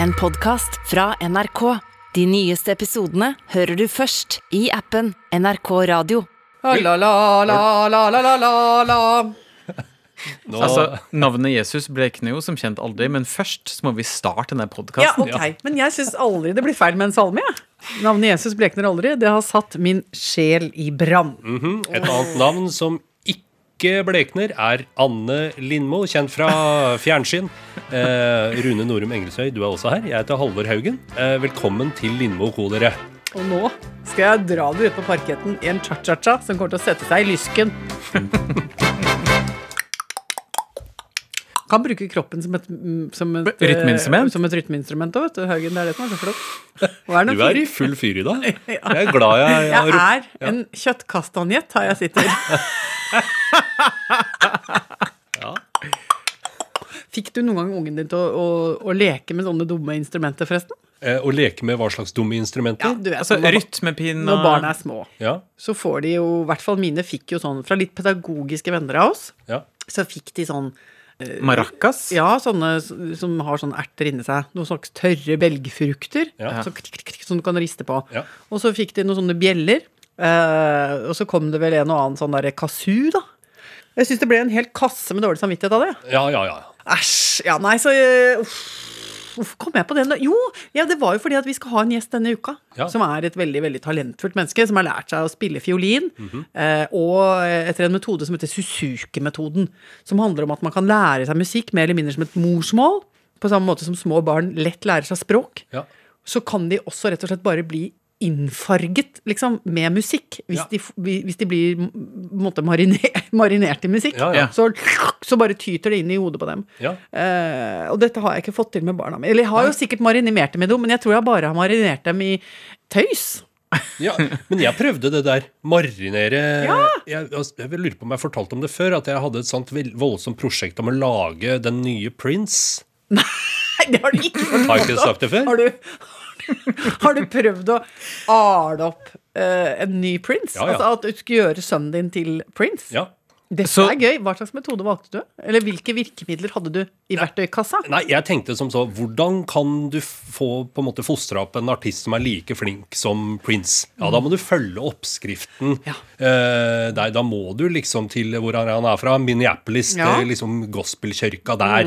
En podkast fra NRK. De nyeste episodene hører du først i appen NRK Radio. La, la, la, la, la, la, la, la. Nå, Altså, Navnet Jesus blekner jo som kjent aldri, men først så må vi starte denne Ja, podkasten. ok, Men jeg syns aldri det blir feil med en salme. jeg. Navnet Jesus blekner aldri. Det har satt min sjel i brann. mhm, et annet navn som ikke blekner, er Anne Lindmo, kjent fra fjernsyn. Eh, Rune Norum Engelsøy, du er også her. Jeg heter Halvor Haugen. Eh, velkommen til Lindmo Co. dere. Og nå skal jeg dra det ut på parketten i en cha-cha-cha som kommer til å sette seg i lysken. Kan bruke kroppen som et, som et eh, Rytmeinstrument? Som et rytmeinstrument òg, vet du, Haugen. Det er det som er så flott. Og er Du er i full fyr i dag. Jeg er glad jeg, jeg, Jeg har ropt- er en kjøttkastanjett her jeg sitter. Ja. Fikk du noen gang ungen din til å, å, å leke med sånne dumme instrumenter, forresten? Eh, Å leke med hva slags dumme instrumenter. du vet, Altså, Rytmepinn og når barna er små, Ja, så får de jo I hvert fall mine fikk jo sånn Fra litt pedagogiske venner av oss, ja. så fikk de sånn maracas. Ja, sånne som har sånne erter inni seg. Noen slags tørre belgfrukter Ja. så som du kan riste på. Ja. Og så fikk de noen sånne bjeller. Eh, og så kom det vel en og annen sånn derre kazoo, da. Jeg syns det ble en hel kasse med dårlig samvittighet av det. ja, ja, ja. Æsj. Ja, nei, så uh. Hvorfor kom jeg på det? nå? Jo, ja, det var jo fordi at vi skal ha en gjest denne uka. Ja. Som er et veldig veldig talentfullt menneske som har lært seg å spille fiolin. Mhm. eh, og etter en metode som heter Suzuki-metoden. Som handler om at man kan lære seg musikk mer eller mindre som et morsmål. På samme måte som små barn lett lærer seg språk. ja. Så kan de også rett og slett bare bli innfarget liksom, med musikk. Hvis, Ja. de, hvis de blir måte marine- marinert i musikk. Ja, ja. Så, så bare tyter det inn i hodet på dem. Eh, og dette har jeg ikke fått til med barna mine. Eller jeg har jo sikkert marinert dem i noe, men jeg tror jeg bare har marinert dem i tøys. Ja, men jeg prøvde det der. Marinere ja! jeg, altså, jeg lurer på om jeg fortalte om det før, at jeg hadde et sånt voldsomt prosjekt om å lage den nye Prince. Nei, det har du ikke fortalt. Har ikke sagt det før? Har du, har du prøvd å arde opp uh, en ny Prince? Ja, ja. Altså at du skulle gjøre sønnen din til Prince? Ja. Dette Så- er gøy. Hva slags metode valgte du? Eller hvilke virkemidler hadde du i verktøykassa? Nei, jeg tenkte som så Hvordan kan du få på en måte fostra opp en artist som er like flink som Prince? Ja, da må du følge oppskriften. Ja. Eh, der, da må du liksom til hvor han er fra, Minneapolis, Ja. til liksom gospelkirka der.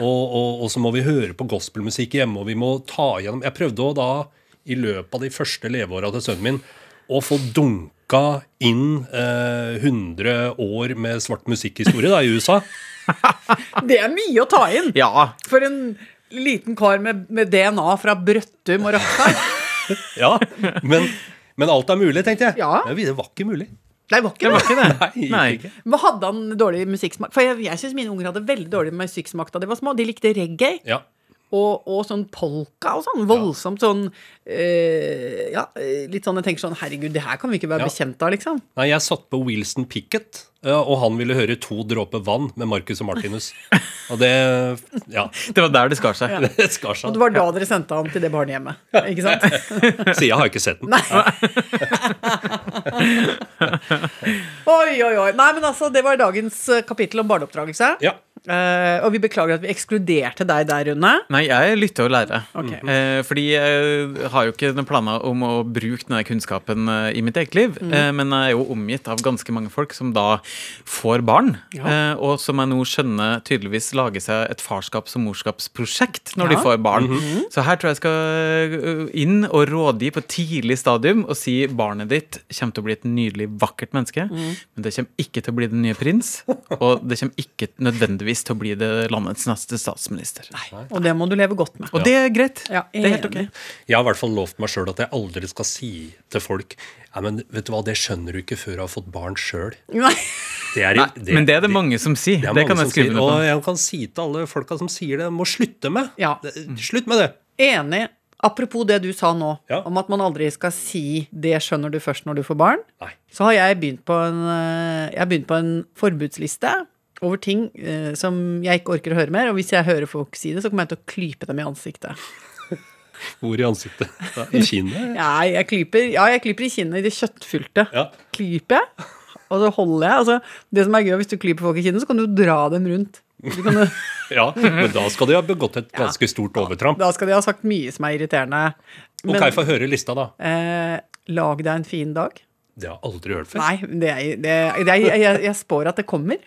Og, og, og så må vi høre på gospelmusikk hjemme, og vi må ta igjennom Jeg prøvde å da, i løpet av de første leveåra til sønnen min, å få dunka inn eh, 100 år med svart musikkhistorie da, i USA. Det er mye å ta inn! Ja. For en liten kar med, med DNA fra Brøttum og Rakkar. Ja, men, men alt er mulig, tenkte jeg. Ja. Men det var ikke mulig. Nei, var ikke Det var ikke det. Nei, Nei. ikke. Men hadde han dårlig musikksmak? For jeg, jeg syns mine unger hadde veldig dårlig musikksmak da de var små. De likte reggae Ja. Og, og sånn polka og sånn. Voldsomt sånn øh, Ja, eh, litt sånn jeg tenker sånn Herregud, det her kan vi ikke være Ja. bekjent av, liksom. Nei, jeg satt på Wilson Pickett, og han ville høre to dråper vann med Marcus og Martinus. Og det Ja. Det var der det skar seg. Det skar seg. Og det var da dere sendte han til det barnehjemmet. Ikke sant? Så jeg har ikke sett den. Oi, oi, oi. Nei, men altså, det var dagens eh, kapittel om barneoppdragelse. Ja. Eh, og vi beklager at vi ekskluderte deg der, Rune. Nei, jeg lytter og lærer. Okay. Uh, fordi jeg har jo ikke noen planer om å bruke denne kunnskapen uh, i mitt eget liv. Mm. Men jeg er jo omgitt av ganske mange folk som da får barn. Ja. Og som jeg nå skjønner tydeligvis lager seg et farskaps- og morskapsprosjekt når Ja. de får barn. Mhm. Så her tror jeg jeg skal inn og rådgi på tidlig stadium og si barnet ditt kommer til å bli et nydelig, vakkert menneske. mm. Men det kommer ikke til å bli den nye prins. Og det kommer ikke nødvendigvis til å bli det landets neste statsminister. Nei. Og det må du leve godt med. Og det er greit. Ja, det er helt ok. Jeg har i hvert fall lovt meg sjøl at jeg aldri skal si til folk Nei, men vet du hva, det skjønner du ikke før du har fått barn sjøl. Er, men det er det mange som sier. det Det, kan jeg skrive ned Og jeg kan si til alle folka som sier det, må slutte med. Ja. Slutt med det. Enig. Apropos det du sa nå, Ja. om at man aldri skal si 'det skjønner du først når du får barn', Nei. så har jeg begynt på en, eh, jeg har begynt på en forbudsliste over ting eh, som jeg ikke orker å høre mer. Og hvis jeg hører folk si det, så kommer jeg til å klype dem i ansiktet. Hvor i ansiktet? I kinnet? Ja, jeg klyper, ja, jeg klyper i kinnet, i det kjøttfylte. Ja. Klyper jeg, og så holder jeg. Altså, det som er gøy, hvis du klyper folk i kinnet, så kan du dra dem rundt. Du kan, Ja, Men da skal de ha begått et ganske stort overtramp. Da skal de ha sagt mye som er irriterende. Men Ok, få høre lista, da. eh, lag deg en fin dag. Det har jeg aldri hørt før. Nei, det er, det er, det er, jeg, jeg spår at det kommer.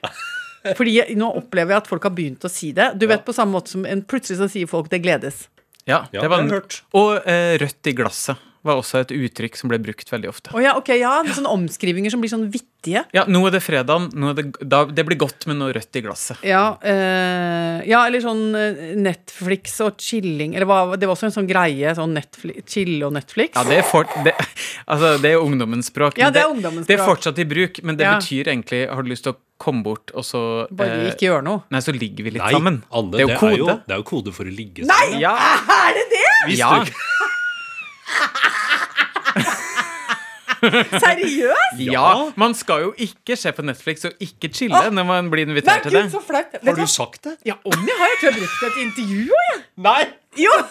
Fordi jeg, nå opplever jeg at folk har begynt å si det. Du vet på samme måte som en, Plutselig så sier folk 'det gledes'. Ja, Ja, det var det en, har jeg hørt. Og eh, rødt i glasset var også et uttrykk som ble brukt veldig ofte. Oh, ja, ok, ja, Sånne omskrivinger som blir sånn vittige. Ja, nå er det fredag, er det, da, det blir godt med noe rødt i glasset. Ja, eh, ja, eller sånn eh, Netflix og chilling Eller hva, det var også en sånn greie. Sånn Netflix, chill og Netflix. Ja, det er, for, det, altså, det er ungdommens språk. Ja, det er ungdommens Det er fortsatt i bruk, men det Ja. betyr egentlig Har du lyst til å komme bort, og så Bare eh, ikke gjøre noe. Nei, så ligger vi litt Nei, sammen. Anne, det er jo kode. det er jo kode for å ligge Nei! sammen. Ja, Er det det?! Visst ja. Seriøst?! ja! Man skal jo ikke se på Netflix og ikke chille når man blir Nei, invitert til gud, det. så flaut. Har du sagt det? Ja, om jeg har. Jeg tror jeg brukte det i et intervju òg, jeg. Nei! Jo!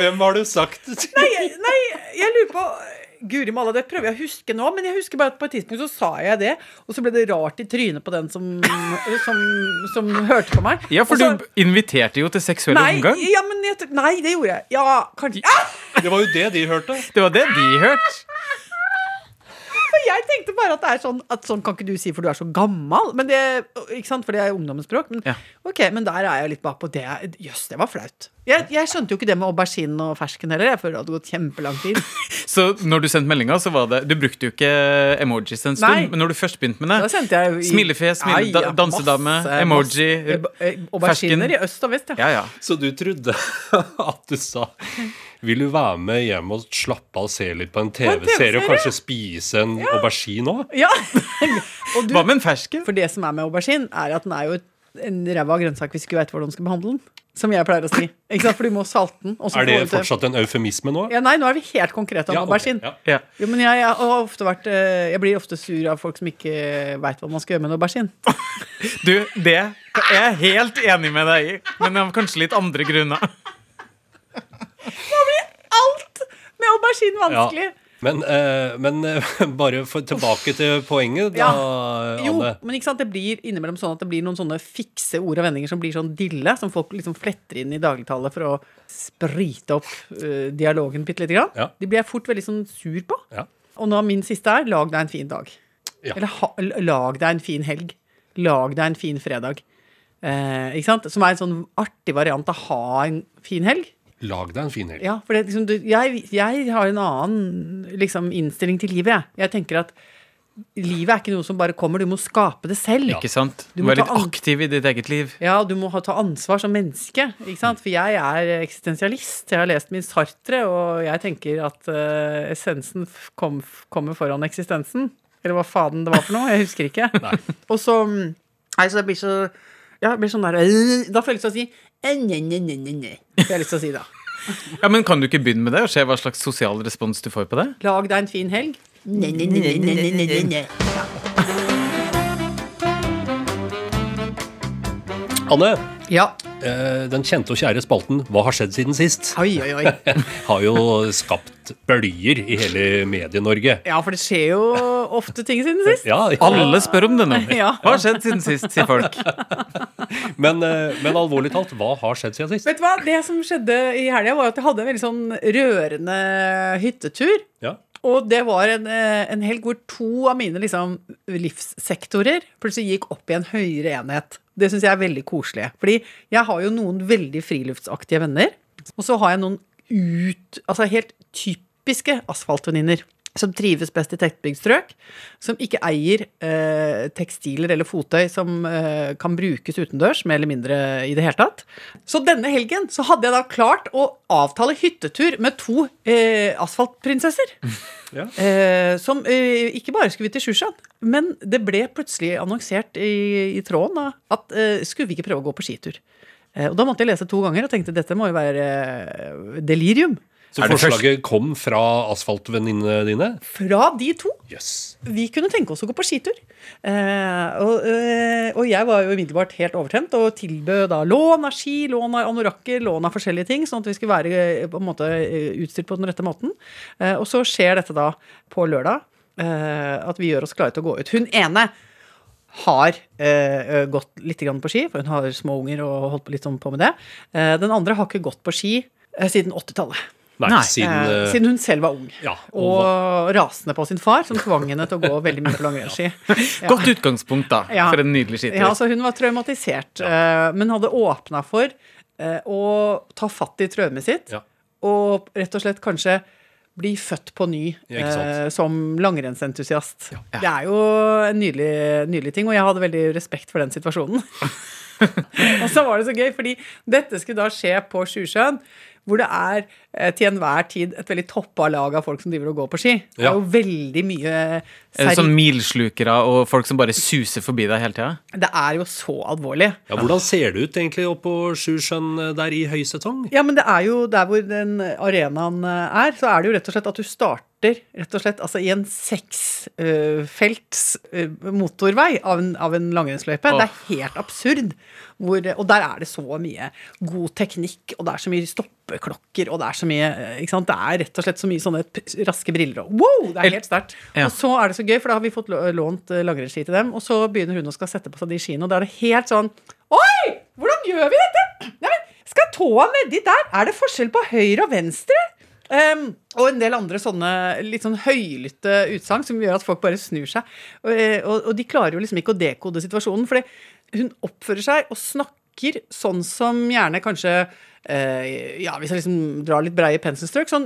Hvem har du sagt det til? Nei, nei, jeg lurer på Guri malla, det prøver jeg å huske nå, men jeg husker bare at på et tidspunkt så sa jeg det, og så ble det rart i trynet på den som, som, som hørte på meg. Ja, for Også, du inviterte jo til seksuell nei, omgang. ja, men jeg, nei, det gjorde jeg. Ja, kanskje ah! Det var jo det de hørte. Det var det de hørte. For jeg tenkte bare at det er sånn At sånn kan ikke du si, for du er så gammel. Men det, ikke sant, For det er ungdommens språk. Men, Ja. ok, men der er jeg litt bakpå. Det yes, det var flaut. Jeg, jeg skjønte jo ikke det med aubergine og fersken heller. Jeg føler det hadde gått kjempelang tid. Så når du sendte meldinga, så var det Du brukte jo ikke emojis en stund, Nei. men når du først begynte med Da det sendte jeg jo i- Smilefjes, smile- Ai, ja, dansedame, masse, emoji, masse, eh, Auberginer fersken. i øst og vest, ja. Ja, ja. Så du trodde at du sa Vil du være med hjem og slappe av og se litt på en TV-serie og kanskje spise en aubergine òg? ja. du, Hva med en fersken? for det som er med aubergine, er at den er jo en ræva grønnsak hvis du ikke veit hvordan du skal behandle den. Som jeg pleier å si. Ikke sant? For du må salte den. og så Er det til- fortsatt en eufemisme nå? Ja, nei, nå er vi helt konkrete om Ja, aubergine. ja. Ja. Jo, men jeg, jeg har ofte vært eh, Jeg blir ofte sur av folk som ikke veit hva man skal gjøre med en aubergine. Du, det er jeg helt enig med deg i, men av kanskje litt andre grunner. Alt med aubergine vanskelig! Men, eh, men eh, bare for, tilbake til poenget, da, Jo, Anne. men ikke sant, det blir innimellom sånn at det blir noen sånne fikse ord og vendinger som blir sånn dille, som folk liksom fletter inn i dagligtale for å sprite opp uh, dialogen bitte lite grann. Ja. De blir jeg fort veldig sånn sur på. Ja. Og nå min siste er 'lag deg en fin dag'. Ja. Eller ha, lag deg en fin helg. Lag deg en fin fredag. Eh, ikke sant? Som er en sånn artig variant av 'ha en fin helg'. Lag deg en fin helg. Ja, for det, liksom, du, jeg, jeg har en annen liksom, innstilling til livet. Jeg. jeg tenker at livet er ikke noe som bare kommer, du må skape det selv. Ikke sant? Du må være litt aktiv i ditt eget liv. Ja, du må ha, ta ansvar som menneske. Ikke sant? For jeg er eksistensialist. Jeg har lest min Sartre, og jeg tenker at uh, essensen kom, kommer foran eksistensen. Eller hva faden det var for noe. Jeg husker ikke. og så mm, Nei, så det blir så Ja, det blir sånn der øh, Da føles jeg lyst å si ne, ne, ne. Det har jeg lyst til å si da. Ja, men Kan du ikke begynne med det og se hva slags sosial respons du får på det? Lag deg en fin helg. Ne, ne, ne, ne. Anne, Ja. Eh, den kjente og kjære spalten Hva har skjedd siden sist? Oi, oi, oi. har jo skapt bølger i hele Medie-Norge. Ja, for det skjer jo ofte ting siden sist. Ja, Alle spør om det nå. Ja. Hva har skjedd siden sist, sier folk. men, eh, men alvorlig talt, hva har skjedd siden sist? Vet du hva? Det som skjedde i helga, var at jeg hadde en veldig sånn rørende hyttetur. Ja. Og det var en, eh, en helg hvor to av mine liksom, livssektorer plutselig gikk opp i en høyere enhet. Det syns jeg er veldig koselig. Fordi jeg har jo noen veldig friluftsaktige venner. Og så har jeg noen ut, altså helt typiske asfaltvenninner. Som trives best i tettbygd strøk. Som ikke eier eh, tekstiler eller fottøy som eh, kan brukes utendørs, mer eller mindre i det hele tatt. Så denne helgen så hadde jeg da klart å avtale hyttetur med to eh, asfaltprinsesser. Ja. Eh, som eh, ikke bare skulle vi til Sjusjøen, men det ble plutselig annonsert i, i tråden da, at eh, skulle vi ikke prøve å gå på skitur. Eh, og da måtte jeg lese to ganger og tenkte dette må jo være delirium. Så forslaget kom fra asfaltvenninnene dine? Fra de to. Yes. Vi kunne tenke oss å gå på skitur. Eh, og, eh, og jeg var jo umiddelbart helt overtent og tilbød da lån av ski, lån av anorakker, lån av forskjellige ting, sånn at vi skulle være eh, på en måte eh, utstyrt på den rette måten. Eh, og så skjer dette da på lørdag, eh, at vi gjør oss klare til å gå ut. Hun ene har eh, gått litt grann på ski, for hun har små unger og holdt på litt sånn på med det. Eh, den andre har ikke gått på ski eh, siden 80-tallet. Nei, Nei, siden, Eh, eh, siden hun selv var ung. ja, og, Og rasende på sin far, som tvang henne til å gå veldig mye på langrennsski. Ja. Godt utgangspunkt, da, Ja. for en nydelig skitur. Ja, altså hun var traumatisert, eh, men hadde åpna for eh, å ta fatt i traumet sitt. Ja. Og rett og slett kanskje bli født på ny eh, som langrennsentusiast. Det er jo en nydelig, nydelig ting, og jeg hadde veldig respekt for den situasjonen. og så var det så gøy, fordi dette skulle da skje på Sjusjøen, hvor det er eh, til enhver tid et veldig toppa lag av folk som driver og går på ski. Det Ja. er jo veldig mye Er seri- sånn milslukere og folk som bare suser forbi deg hele tida? Det er jo så alvorlig. ja, hvordan ser det ut egentlig oppå på Sjusjøen eh, der i høysesong? Ja, men det er jo der hvor den arenaen eh, er, så er det jo rett og slett at du starter rett og slett altså i en seksfelts uh, motorvei av en, av en langrennsløype. Det er helt absurd. Hvor, og der er det så mye god teknikk, og det er så mye stoppeklokker, og det er så mye eh, ikke sant? Det er rett og slett så mye sånne raske briller og Wow! Det er helt sterkt. Ja. Og så er det så gøy, for da har vi fått lånt eh, langrennsski til dem, og så begynner hun å skal sette på seg de skiene, og da er det helt sånn Oi! Hvordan gjør vi dette? Nei, men skal tåa nedi der? Er det forskjell på høyre og venstre? Ehm, og en del andre sånne litt sånn høylytte utsagn som gjør at folk bare snur seg. Og, eh, og, og de klarer jo liksom ikke å dekode situasjonen, for hun oppfører seg og snakker sånn som gjerne kanskje Ja, hvis jeg liksom drar litt breie penselstrøk, sånn,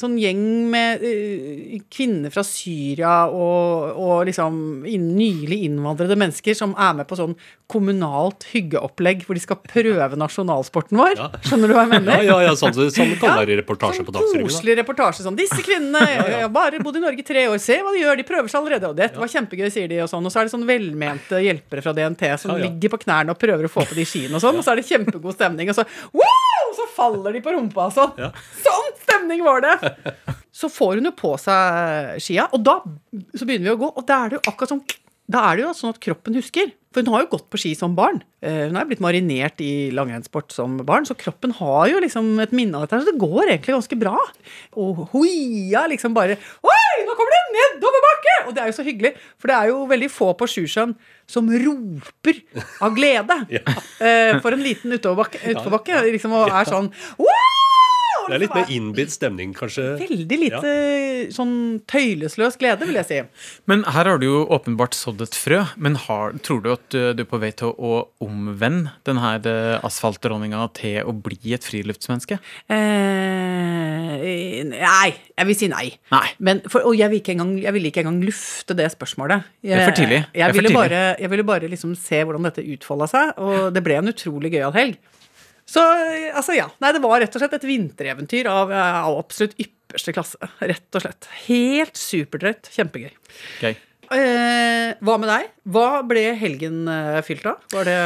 sånn gjeng med uh, kvinner fra Syria og, og liksom inn, nylig innvandrede mennesker som er med på sånn kommunalt hyggeopplegg hvor de skal prøve nasjonalsporten vår. Ja. Skjønner du hva jeg mener? ja, ja, sånn, sånn det kan være i reportasje Sånn på Dagsrevyen. da. koselig reportasje. Sånn, 'Disse kvinnene jeg har bare bodd i Norge i tre år. Se hva de gjør. De prøver seg allerede.' Og det var kjempegøy, sier de. Og sånn. Og så er det sånn velmente hjelpere fra DNT som Ja, ja. ligger på knærne og prøver å få på de skiene og sånn. Og så er det kjempegod stemning. Og så wow! Faller de på rumpa og sånn. Ja. Sånn stemning var det! Så får hun jo på seg skia, og da så begynner vi å gå. Og da er det jo akkurat sånn da er det jo sånn at kroppen husker. For hun har jo gått på ski som barn. Eh, Hun er blitt marinert i langrennssport som barn, så kroppen har jo liksom et minne av dette. Så det går egentlig ganske bra. Og hoia liksom bare Oi, nå kommer det nedoverbakke! Og det er jo så hyggelig, for det er jo veldig få på Sjusjøen som roper av glede ja. for en liten utoverbakke, utoverbakke Liksom, og er sånn wow! Det er litt mer innbitt stemning, kanskje. Veldig lite sånn tøylesløs glede, vil jeg si. Men her har du jo åpenbart sådd et frø. Men har, tror du at uh, du er på vei til å omvende denne uh, asfaltdronninga til å bli et friluftsmenneske? Eh, nei. Jeg vil si nei. Nei. Men for, og jeg vil, ikke engang, vil ikke engang lufte det spørsmålet. Jeg, er for tidlig. Jeg, Jeg for ville, tidlig. bare, jeg ville bare liksom se hvordan dette utfolda seg, og det ble en utrolig gøyal helg. Så altså, ja. Nei, det var rett og slett et vintereventyr av, av absolutt ypperste klasse. Rett og slett. Helt superdrøyt. Kjempegøy. Gøy. Eh, hva med deg? Hva ble helgen eh, fylt av? Var det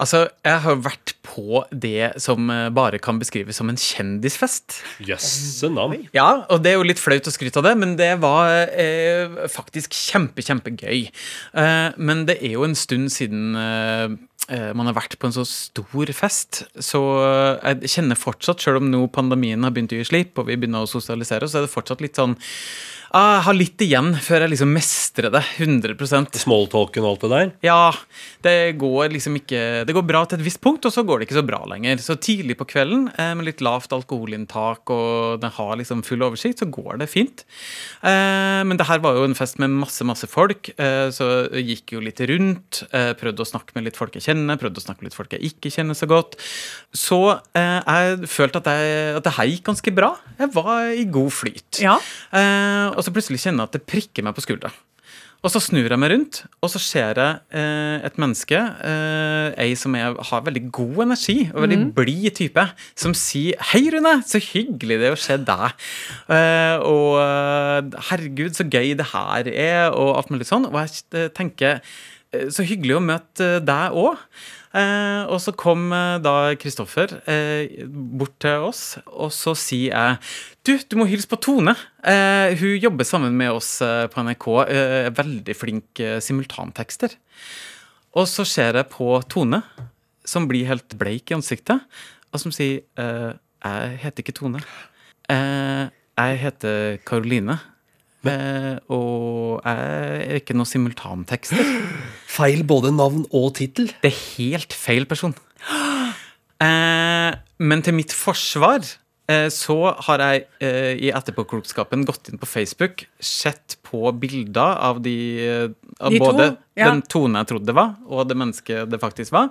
Altså, jeg har vært på det som uh, bare kan beskrives som en kjendisfest. Jøsse navn. Ja, og det er jo litt flaut å skryte av det, men det var eh, faktisk kjempe, kjempegøy. Eh, men det er jo en stund siden eh, eh, man har vært på en så stor fest, så eh, jeg kjenner fortsatt, selv om nå pandemien har begynt å gi slipp, og vi begynner å sosialisere, så er det fortsatt litt sånn ah, Jeg har litt igjen før jeg liksom mestrer det 100 Smalltalken og alt det der. ja, det går liksom ikke Det går bra til et visst punkt, og så går det ikke så bra lenger. Så tidlig på kvelden, eh, med litt lavt alkoholinntak og den har liksom full oversikt, så går det fint. Eh, men det her var jo en fest med masse, masse folk, eh, så gikk jo litt rundt. Eh, prøvde å snakke med litt folk jeg kjenner, prøvde å snakke med litt folk jeg ikke kjenner så godt. Så eh, jeg følte at, jeg, at det her gikk ganske bra. Jeg var i god flyt. Ja. Eh, og så plutselig kjenner jeg at det prikker meg på skuldra. Og så snur jeg meg rundt, og så ser jeg eh, et menneske, eh, ei som er, har veldig god energi og veldig blid type, som sier 'Hei, Rune, så hyggelig det er å se deg'. Eh, og eh, 'herregud, så gøy det her er', og alt mulig sånn. Og jeg eh, tenker eh, 'så hyggelig å møte deg òg'. Eh, og så kom eh, da Kristoffer eh, bort til oss, og så sier jeg Du, du må hilse på Tone. Eh, hun jobber sammen med oss eh, på NRK. Eh, veldig flink simultantekster. Og så ser jeg på Tone, som blir helt bleik i ansiktet, og som sier Jeg heter ikke Tone. Jeg heter Karoline. Eh, og jeg er ikke noe simultantekster. Feil både navn og tittel. Det er helt feil person. Eh, men til mitt forsvar eh, så har jeg eh, i etterpåklokskapen gått inn på Facebook, sett på bilder av de eh, av De to, både ja. den Tone jeg trodde det var, og det mennesket det faktisk var.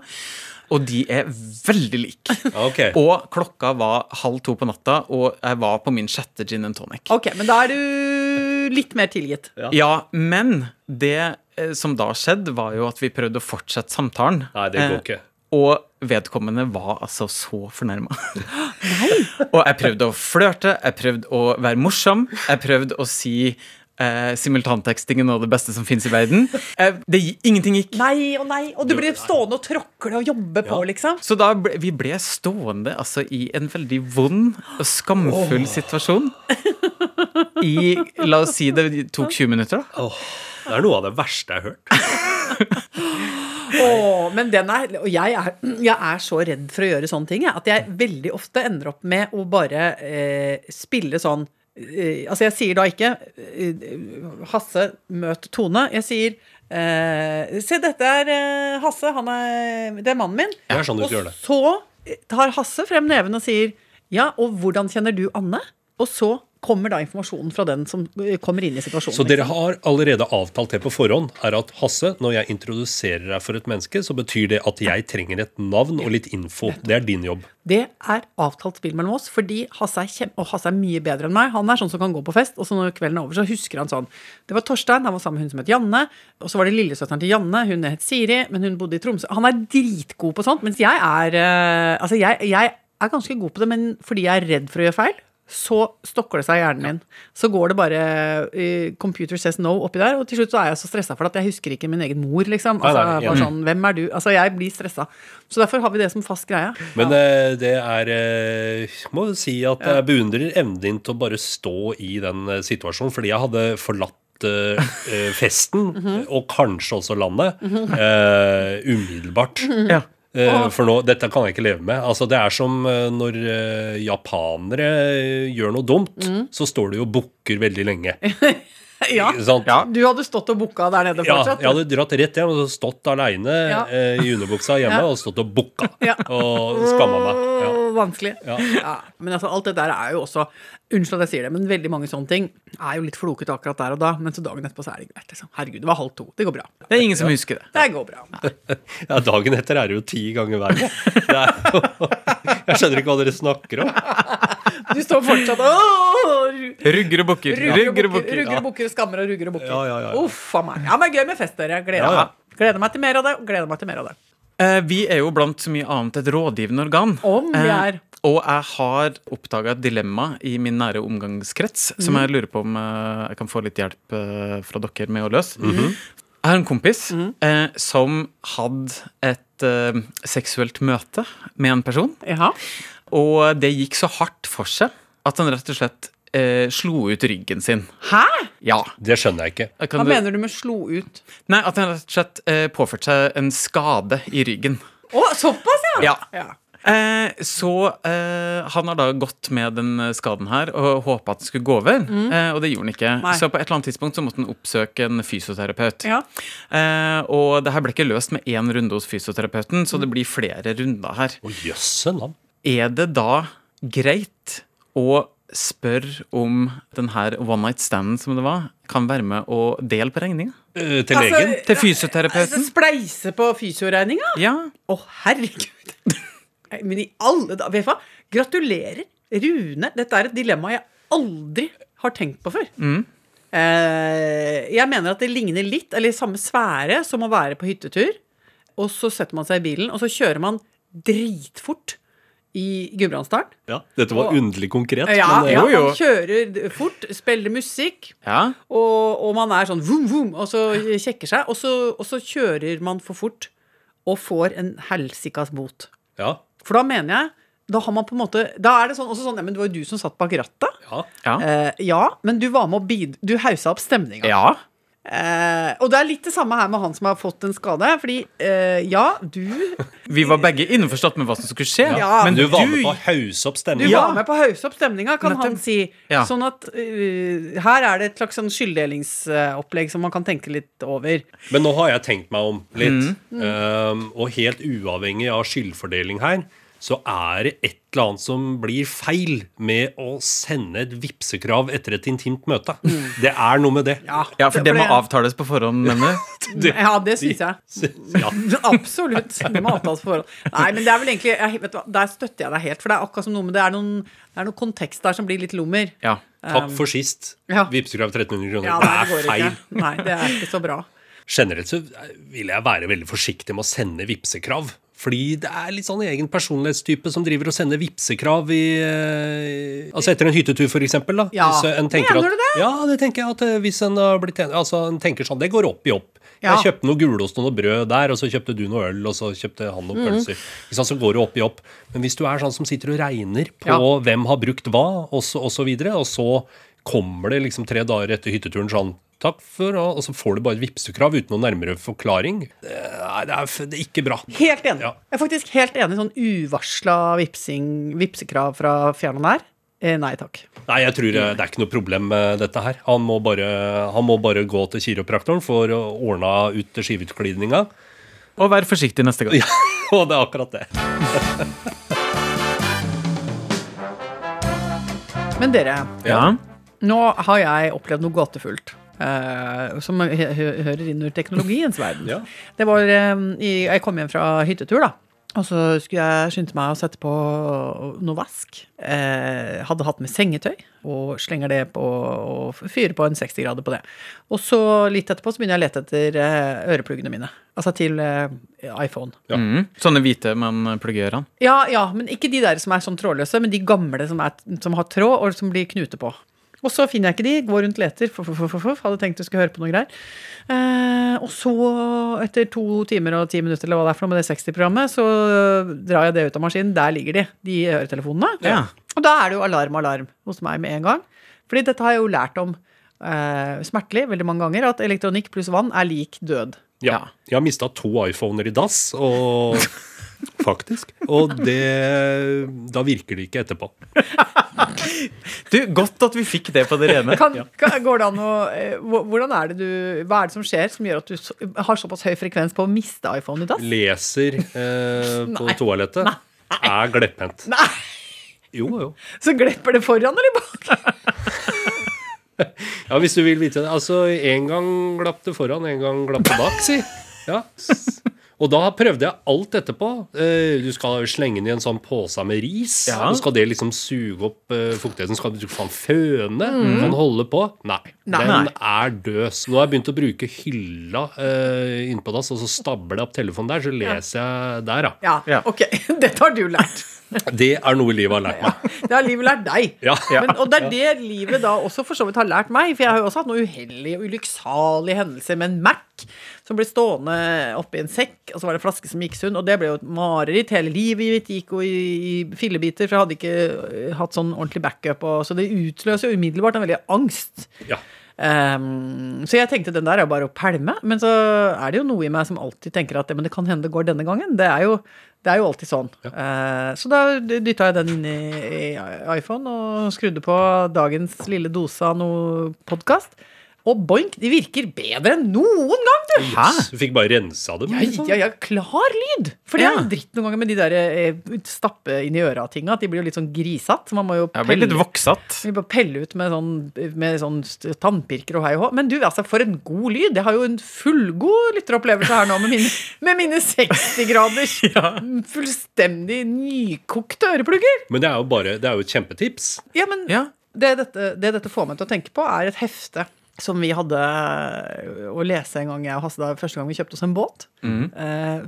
Og de er veldig like. Okay. Og klokka var halv to på natta, og jeg var på min sjette gin and tonic. Ok, men da er du litt mer tilgitt. Ja, men det eh, som da skjedde, var jo at vi prøvde å fortsette samtalen. Nei, det går Eh, ikke. Og vedkommende var altså så fornærma. og jeg prøvde å flørte, jeg prøvde å være morsom, jeg prøvde å si eh, simultanteksting er noe av det beste som fins i verden. Eh, det, gi- ingenting gikk. Nei og nei, og du blir stående og tråkle og jobbe på, liksom. Så da ble, vi ble stående altså, i en veldig vond og skamfull situasjon. I La oss si det tok 20 minutter, da. Oh, det er noe av det verste jeg har hørt. Åh, men den er, og jeg er, jeg er så redd for å gjøre sånne ting jeg, at jeg veldig ofte ender opp med å bare eh, spille sånn eh, Altså, jeg sier da ikke eh, Hasse, møt Tone. Jeg sier eh, Se, dette er eh, Hasse. Han er, det er mannen min. Er sånn og så tar Hasse frem neven og sier Ja, og hvordan kjenner du Anne? Og så kommer da informasjonen fra den som eh, kommer inn i situasjonen. Så dere liksom. har allerede avtalt det på forhånd, er at Hasse, når jeg introduserer deg for et menneske, så betyr det at jeg trenger et navn og litt info. Det er din jobb. Det er avtalt spill mellom oss, fordi Hasse er, kjem og Hasse er mye bedre enn meg. Han er sånn som kan gå på fest, og så når kvelden er over, så husker han sånn. Det var Torstein, han var sammen med hun som het Janne, og så var det lillesøsteren til Janne, hun het Siri, men hun bodde i Tromsø. Han er dritgod på sånt, mens jeg er eh, Altså, jeg, jeg er ganske god på det, men fordi jeg er redd for å gjøre feil. Så stokker det seg i hjernen min. Så går det bare uh, Computer says no oppi der, og til slutt så er jeg så stressa for det at jeg husker ikke min egen mor, liksom. Nei, Altså, nei, bare enig. sånn, hvem er du? Altså, jeg blir stressa. Så derfor har vi det som fast greie. Men eh, det er eh, må jo si at jeg beundrer evnen din til å bare stå i den situasjonen, fordi jeg hadde forlatt festen, mm festen, og kanskje også landet, eh, umiddelbart. Ja. Eh, for nå, dette kan jeg ikke leve med. Altså, det er som eh, når eh, japanere gjør noe dumt, så står de og bukker veldig lenge. Ja. Sant? Ja. Du hadde stått og booka der nede Ja, jeg hadde dratt rett hjem og stått aleine Ja. eh, i underbuksa hjemme Ja. og stått og booka. Ja. Og skamma meg. Ja. Vanskelig. Ja. Men altså, alt det der er jo også Unnskyld at jeg sier det, men veldig mange sånne ting er jo litt flokete akkurat der og da. Men så dagen etterpå så er det greit. Liksom. Herregud, det var halv to. Det går bra. Det er ingen som husker det. Det går bra. Ja, dagen etter er det jo ti ganger verre. Er jeg skjønner ikke hva dere snakker om. Du står fortsatt og Rugger og bukker. Rugger og bukker, rugger og bukker, skammer og rugger og bukker. Ja, ja, ja. Uff a meg. Ja, men gøy med fest, dere. Gleder, Ja, ja. gleder meg til mer av det. Gleder meg til mer av det. Eh, vi er jo blant så mye annet et rådgivende organ. Om vi Eh, er. og jeg har oppdaga et dilemma i min nære omgangskrets som Mhm. jeg lurer på om eh, jeg kan få litt hjelp fra dere med å løse. Mhm. Jeg har en kompis mm. som hadde et seksuelt møte med en person. Jaha. Og det gikk så hardt for seg at han rett og slett eh, slo ut ryggen sin. Hæ? Ja. Det skjønner jeg ikke. Kan Hva du- mener du med slo ut? Nei, At han rett og slett eh, påførte seg en skade i ryggen. Å, såpass, ja! Ja. ja. Eh, så eh, han har da gått med den skaden her og håpa at den skulle gå over, eh, og det gjorde han ikke. Nei. Så på et eller annet tidspunkt så måtte han oppsøke en fysioterapeut. Ja. Eh, og det her ble ikke løst med én runde hos fysioterapeuten, så det blir flere runder her. Å jøsse. Er det da greit å spørre om den her one night standen som det var, kan være med å dele på regninga? Uh, til Altså, legen. Til fysioterapeuten? Spleise på fysioregninga? Ja. Å, herregud. Men i alle dager Vet du hva? Gratulerer. Rune, dette er et dilemma jeg aldri har tenkt på før. Eh, jeg mener at det ligner litt, eller i samme sfære, som å være på hyttetur. Og så setter man seg i bilen, og så kjører man dritfort i Gudbrandsdalen. Ja, dette var underlig konkret. Ja, men, eh, ja, jo, jo. man kjører fort, spiller musikk, ja. og, og man er sånn vroom, vroom, og så kjekker seg, og så, og så kjører man for fort og får en helsikas bot. ja, For da mener jeg Da har man på en måte Da er det sånn, også sånn ja, Men det var jo du som satt bak rattet. ja. Ja. Eh, ja, men du var med å bid... Du haussa opp stemninga. ja. Eh, og det er litt det samme her med han som har fått en skade. Fordi eh, ja, du Vi var begge innforstått med hva som skulle skje. Ja, men Du var med på å hause opp Du. Ja. var med på å hause opp stemninga, kan Nettopp. han si. Ja. Sånn at uh, her er det et slags sånn skyldddelingsopplegg som man kan tenke litt over. Men nå har jeg tenkt meg om litt. Mm. Um, og helt uavhengig av skyldfordeling her, så er det et eller annet som blir feil med å sende et vipsekrav etter et intimt møte. Det er noe med det. Ja, Ja, for det må avtales på forhånd, mener du? Ja, det syns jeg. Ja. Absolutt. Det må avtales på forhånd. Nei, men det er vel egentlig jeg, vet du hva, Der støtter jeg deg helt. For det er akkurat som noe med det er noen, det er noen kontekst der som blir litt lummer. Ja. Takk for sist. ja. Vipsekrav 1300 kroner. Ja, det det er feil. ikke. Nei, det er ikke så bra. Generelt så vil jeg være veldig forsiktig med å sende vipsekrav. Fordi det er litt sånn egen personlighetstype som driver og sender vipsekrav i eh, Altså etter en hyttetur, for eksempel. Da. Ja. En Mener du det? Ja, det tenker jeg at eh, hvis en har blitt enig Altså en tenker sånn, det går opp i opp. Ja. Jeg kjøpte noe gulost og noe brød der, og så kjøpte du noe øl, og så kjøpte han noen pølser. Mm. så går det opp i opp. Men hvis du er sånn som sitter og regner på Ja. hvem har brukt hva, og så, og så videre, og så kommer det liksom tre dager etter hytteturen sånn Takk for, og så får du bare et vipsekrav uten noen nærmere forklaring. Det er, er, det er ikke bra. Helt enig. Ja. Jeg er faktisk helt enig i sånn uvarsla vipsekrav fra fjern og nær. Eh, nei takk. Nei, jeg tror eh, det er ikke noe problem med dette her. Han må bare, han må bare gå til kiropraktoren for å ordne ut skiveutglidninga. Og vær forsiktig neste gang. Ja, og det er akkurat det. Men dere, Ja. nå har jeg opplevd noe gåtefullt. Eh, som hø hø- hører inn under teknologiens verden. Ja. Det var um, i, Jeg kom hjem fra hyttetur, da. Og så skulle jeg skynde meg å sette på noe vask. Eh, hadde hatt med sengetøy, og slenger det på og fyrer på en 60 grader på det. Og så litt etterpå så begynner jeg å lete etter eh, ørepluggene mine. Altså til eh, iPhone. Ja. Mm. Sånne hvite man plugger ørene. Ja, ja, men ikke de der som er sånn trådløse, men de gamle som, er, som har tråd, og som blir knute på. Og så finner jeg ikke de, går rundt leter, fuff, fuff, fuff, fuff, hadde tenkt du skulle høre på noe greier. Eh, og så, etter to timer og ti minutter, eller hva det er for noe med det 60-programmet, så drar jeg det ut av maskinen. Der ligger de, de øretelefonene. Ja. Og da er det jo alarm, alarm hos meg med en gang. Fordi dette har jeg jo lært om eh, smertelig veldig mange ganger, at elektronikk pluss vann er lik død. Ja. Ja. Jeg har mista to iPhoner i dass, og Faktisk. Og det Da virker det ikke etterpå. Du, Godt at vi fikk det på det rene. Kan, kan, går det an å eh, Hvordan er det du Hva er det som skjer som gjør at du har såpass høy frekvens på å miste iPhone i dass? Leser eh, på Nei. toalettet. Er glepphendt. Jo, jo. Så glepper det foran eller bak? Ja, hvis du vil vite det. Altså, en gang glapp det foran, en gang glapp det bak, si. Ja. Og da prøvde jeg alt etterpå. Eh, Du skal slenge den i en sånn pose med ris. Ja. Og skal det liksom suge opp eh, fuktigheten? Skal du faen føne? Kan holde på? Nei. Nei. Den er død. Så Nå har jeg begynt å bruke hylla uh, innpå dass, og så stabler jeg opp telefonen der, så leser jeg der, da. Ja, Ja. ok. Dette har du lært. Det er noe livet har lært meg. Det har livet lært deg. Ja. Men, og det er det livet da også for så vidt har lært meg. For jeg har jo også hatt noen uheldige og ulykksalige hendelser med en Mac som ble stående oppi en sekk, og så var det en flaske som gikk sund, og det ble jo et mareritt. Hele livet mitt gikk jo i, i fillebiter, for jeg hadde ikke eh, hatt sånn ordentlig backup. Og, så det utløser jo umiddelbart en veldig angst. Ja. Ehm, så jeg tenkte den der er bare å pælme. Men så er det jo noe i meg som alltid tenker at men det kan hende det går denne gangen. Det er jo, det er jo alltid sånn. Eh, så da dytta jeg den inn i, i iPhone og skrudde på dagens lille dose av noe podkast. Og boink, de virker bedre enn noen gang, du! Hæ? Du fikk bare rensa dem. Ja, liksom. ja, ja, klar lyd! For det er Ja. jo dritt noen ganger med de der eh, stappe inn i øra-tinga. At de blir jo litt sånn grisete. Man må jo pelle, litt voksatt. vi må pelle ut med sånn, med sånn tannpirker og hei og hå. Men du, altså, for en god lyd! Jeg har jo en fullgod lytteropplevelse her nå med mine, med mine 60 graders fullstendig nykokte øreplugger. Men det er jo bare Det er jo et kjempetips. Ja, men Ja. det, dette, det dette får meg til å tenke på, er et hefte som vi hadde å lese en gang jeg og Hasse da første gang vi kjøpte oss en båt. Mm.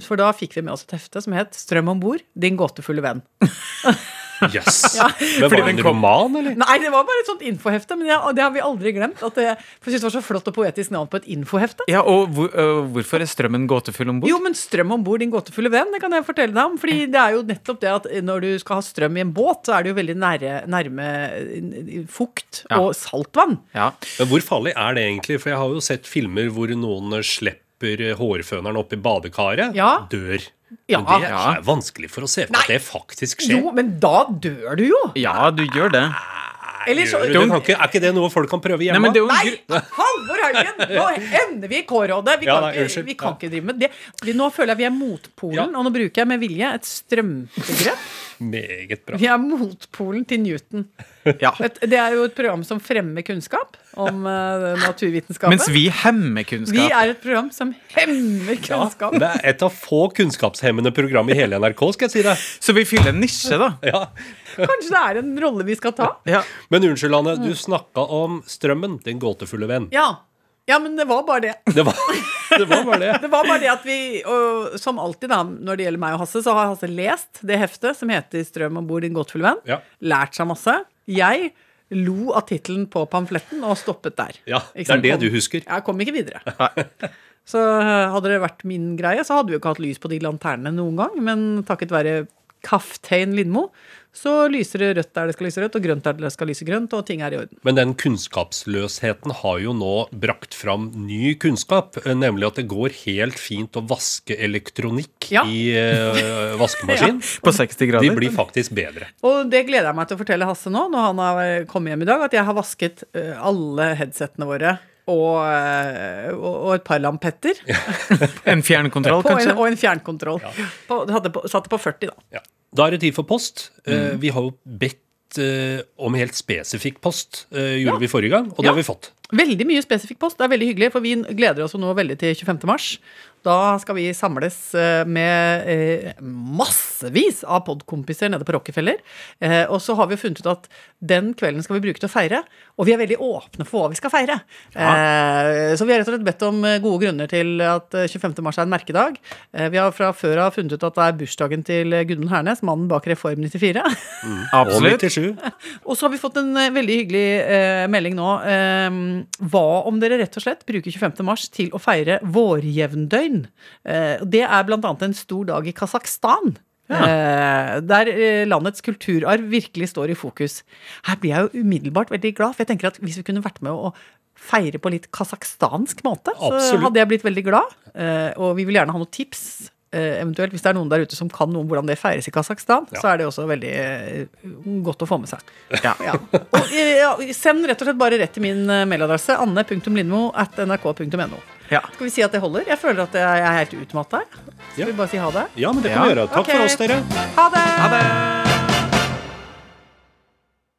For da fikk vi med oss et hefte som het 'Strøm om bord. Din gåtefulle venn'. Jøss. Men Fordi var det en roman, eller? Nei, det var bare et sånt infohefte, men jeg, det har vi aldri glemt. At det, for jeg synes det var så flott og poetisk navn på et infohefte. Ja, og hvor, øh, hvorfor er strømmen gåtefull om bord? Jo, men strøm om bord, din gåtefulle venn, det kan jeg fortelle deg om. Fordi det er jo nettopp det at når du skal ha strøm i en båt, så er det jo veldig nære, nærme eh, fukt Ja. og saltvann. Ja. Men hvor farlig er det egentlig? For jeg har jo sett filmer hvor noen slipper hårføneren opp i badekaret, Ja. dør. Ja. Men det er vanskelig for å se for Nei. at det faktisk skjer. Jo, men da dør du jo! ja, du gjør det. Eller så Gjør du det? Ikke, er ikke det noe folk kan prøve Nei, hjemme? men det jo en Nei! Halvor Haugen! Nå ender vi i K-rådet. Vi, Ja, kan ikke- vi kan ikke drive med det. Nå føler jeg vi er motpolen, Ja. og nå bruker jeg med vilje et strømbegrep. Meget bra. Vi er motpolen til Newton. Ja. Det er jo et program som fremmer kunnskap om uh, naturvitenskapen. Mens vi hemmer kunnskap. Vi er et program som hemmer Ja, kunnskap. det er et av få kunnskapshemmende program i hele NRK, skal jeg si deg. Så vi fyller en nisje, da. Ja. Kanskje det er en rolle vi skal ta? Ja. Men unnskyld, Anne. Du snakka om strømmen, din gåtefulle venn. Ja. Ja, men det var bare det. Det var, det var bare det. Det var bare det at vi, og som alltid da, når det gjelder meg og Hasse, så har Hasse lest det heftet som heter 'Strøm om bord, din gåtefulle venn'. Ja. Lært seg masse. Jeg lo av tittelen på pamfletten og stoppet der. Ja, det er det du husker. Jeg kom ikke videre. Så eh, hadde det vært min greie, så hadde vi jo ikke hatt lys på de lanternene noen gang. Men takket være Kaftein Lindmo, så lyser det rødt der det skal lyse rødt, og grønt der det skal lyse grønt, og ting er i orden. Men den kunnskapsløsheten har jo nå brakt fram ny kunnskap, eh, nemlig at det går helt fint å vaske elektronikk Ja. i uh, vaskemaskin. På 60 grader. De blir faktisk bedre. Og det gleder jeg meg til å fortelle Hasse nå, når han har kommet hjem i dag, at jeg har vasket eh, alle headsettene våre. Og, eh, og, og et par lampetter. En fjernkontroll, kanskje? en, og en fjernkontroll. På, hadde på, satte på 40, da. Ja. Da er det tid for post. Mm. Eh, Vi har jo bedt eh, om helt spesifikk post, gjorde Ja. vi forrige gang, og det Ja. har vi fått. Veldig mye spesifikk post. Det er veldig hyggelig, for vi gleder oss jo nå veldig til 25. mars. Da skal vi samles eh, med eh, massevis av podkompiser nede på Rockefeller. Eh, og så har vi funnet ut at den kvelden skal vi bruke til å feire. Og vi er veldig åpne for hva vi skal feire. Ja. så vi har rett og slett bedt om gode grunner til at eh, 25. mars er en merkedag. Eh, vi har fra før av funnet ut at det er bursdagen til Gudmund Hernes, mannen bak Reform 94. Og Absolutt. 97. Og så har vi fått en veldig hyggelig melding nå. Hva om dere rett og slett bruker 25. mars til å feire vårjevndøgn? Eh, det er annet en stor dag i Kasakhstan. Ja. der eh, landets kulturarv virkelig står i fokus. Her blir jeg jo umiddelbart veldig glad, for jeg tenker at hvis vi kunne vært med å feire på litt kasakhstansk måte, så hadde jeg blitt veldig glad. Eh, og vi vil gjerne ha noen tips. eh, eventuelt hvis det er noen der ute som kan noe om hvordan det feires i Kasakhstan, så er det også veldig eh, godt å få med seg. Ja. Ja. Og, eh, send rett og slett bare rett til min eh, mailadresse anne.lindmo at nrk.no. Ja. Skal vi si at det holder? Jeg føler at jeg er helt utmatta. Skal vi bare si ha det? Ja, men det kan vi gjøre. Takk okay. for oss, dere. Ha det! Ha det!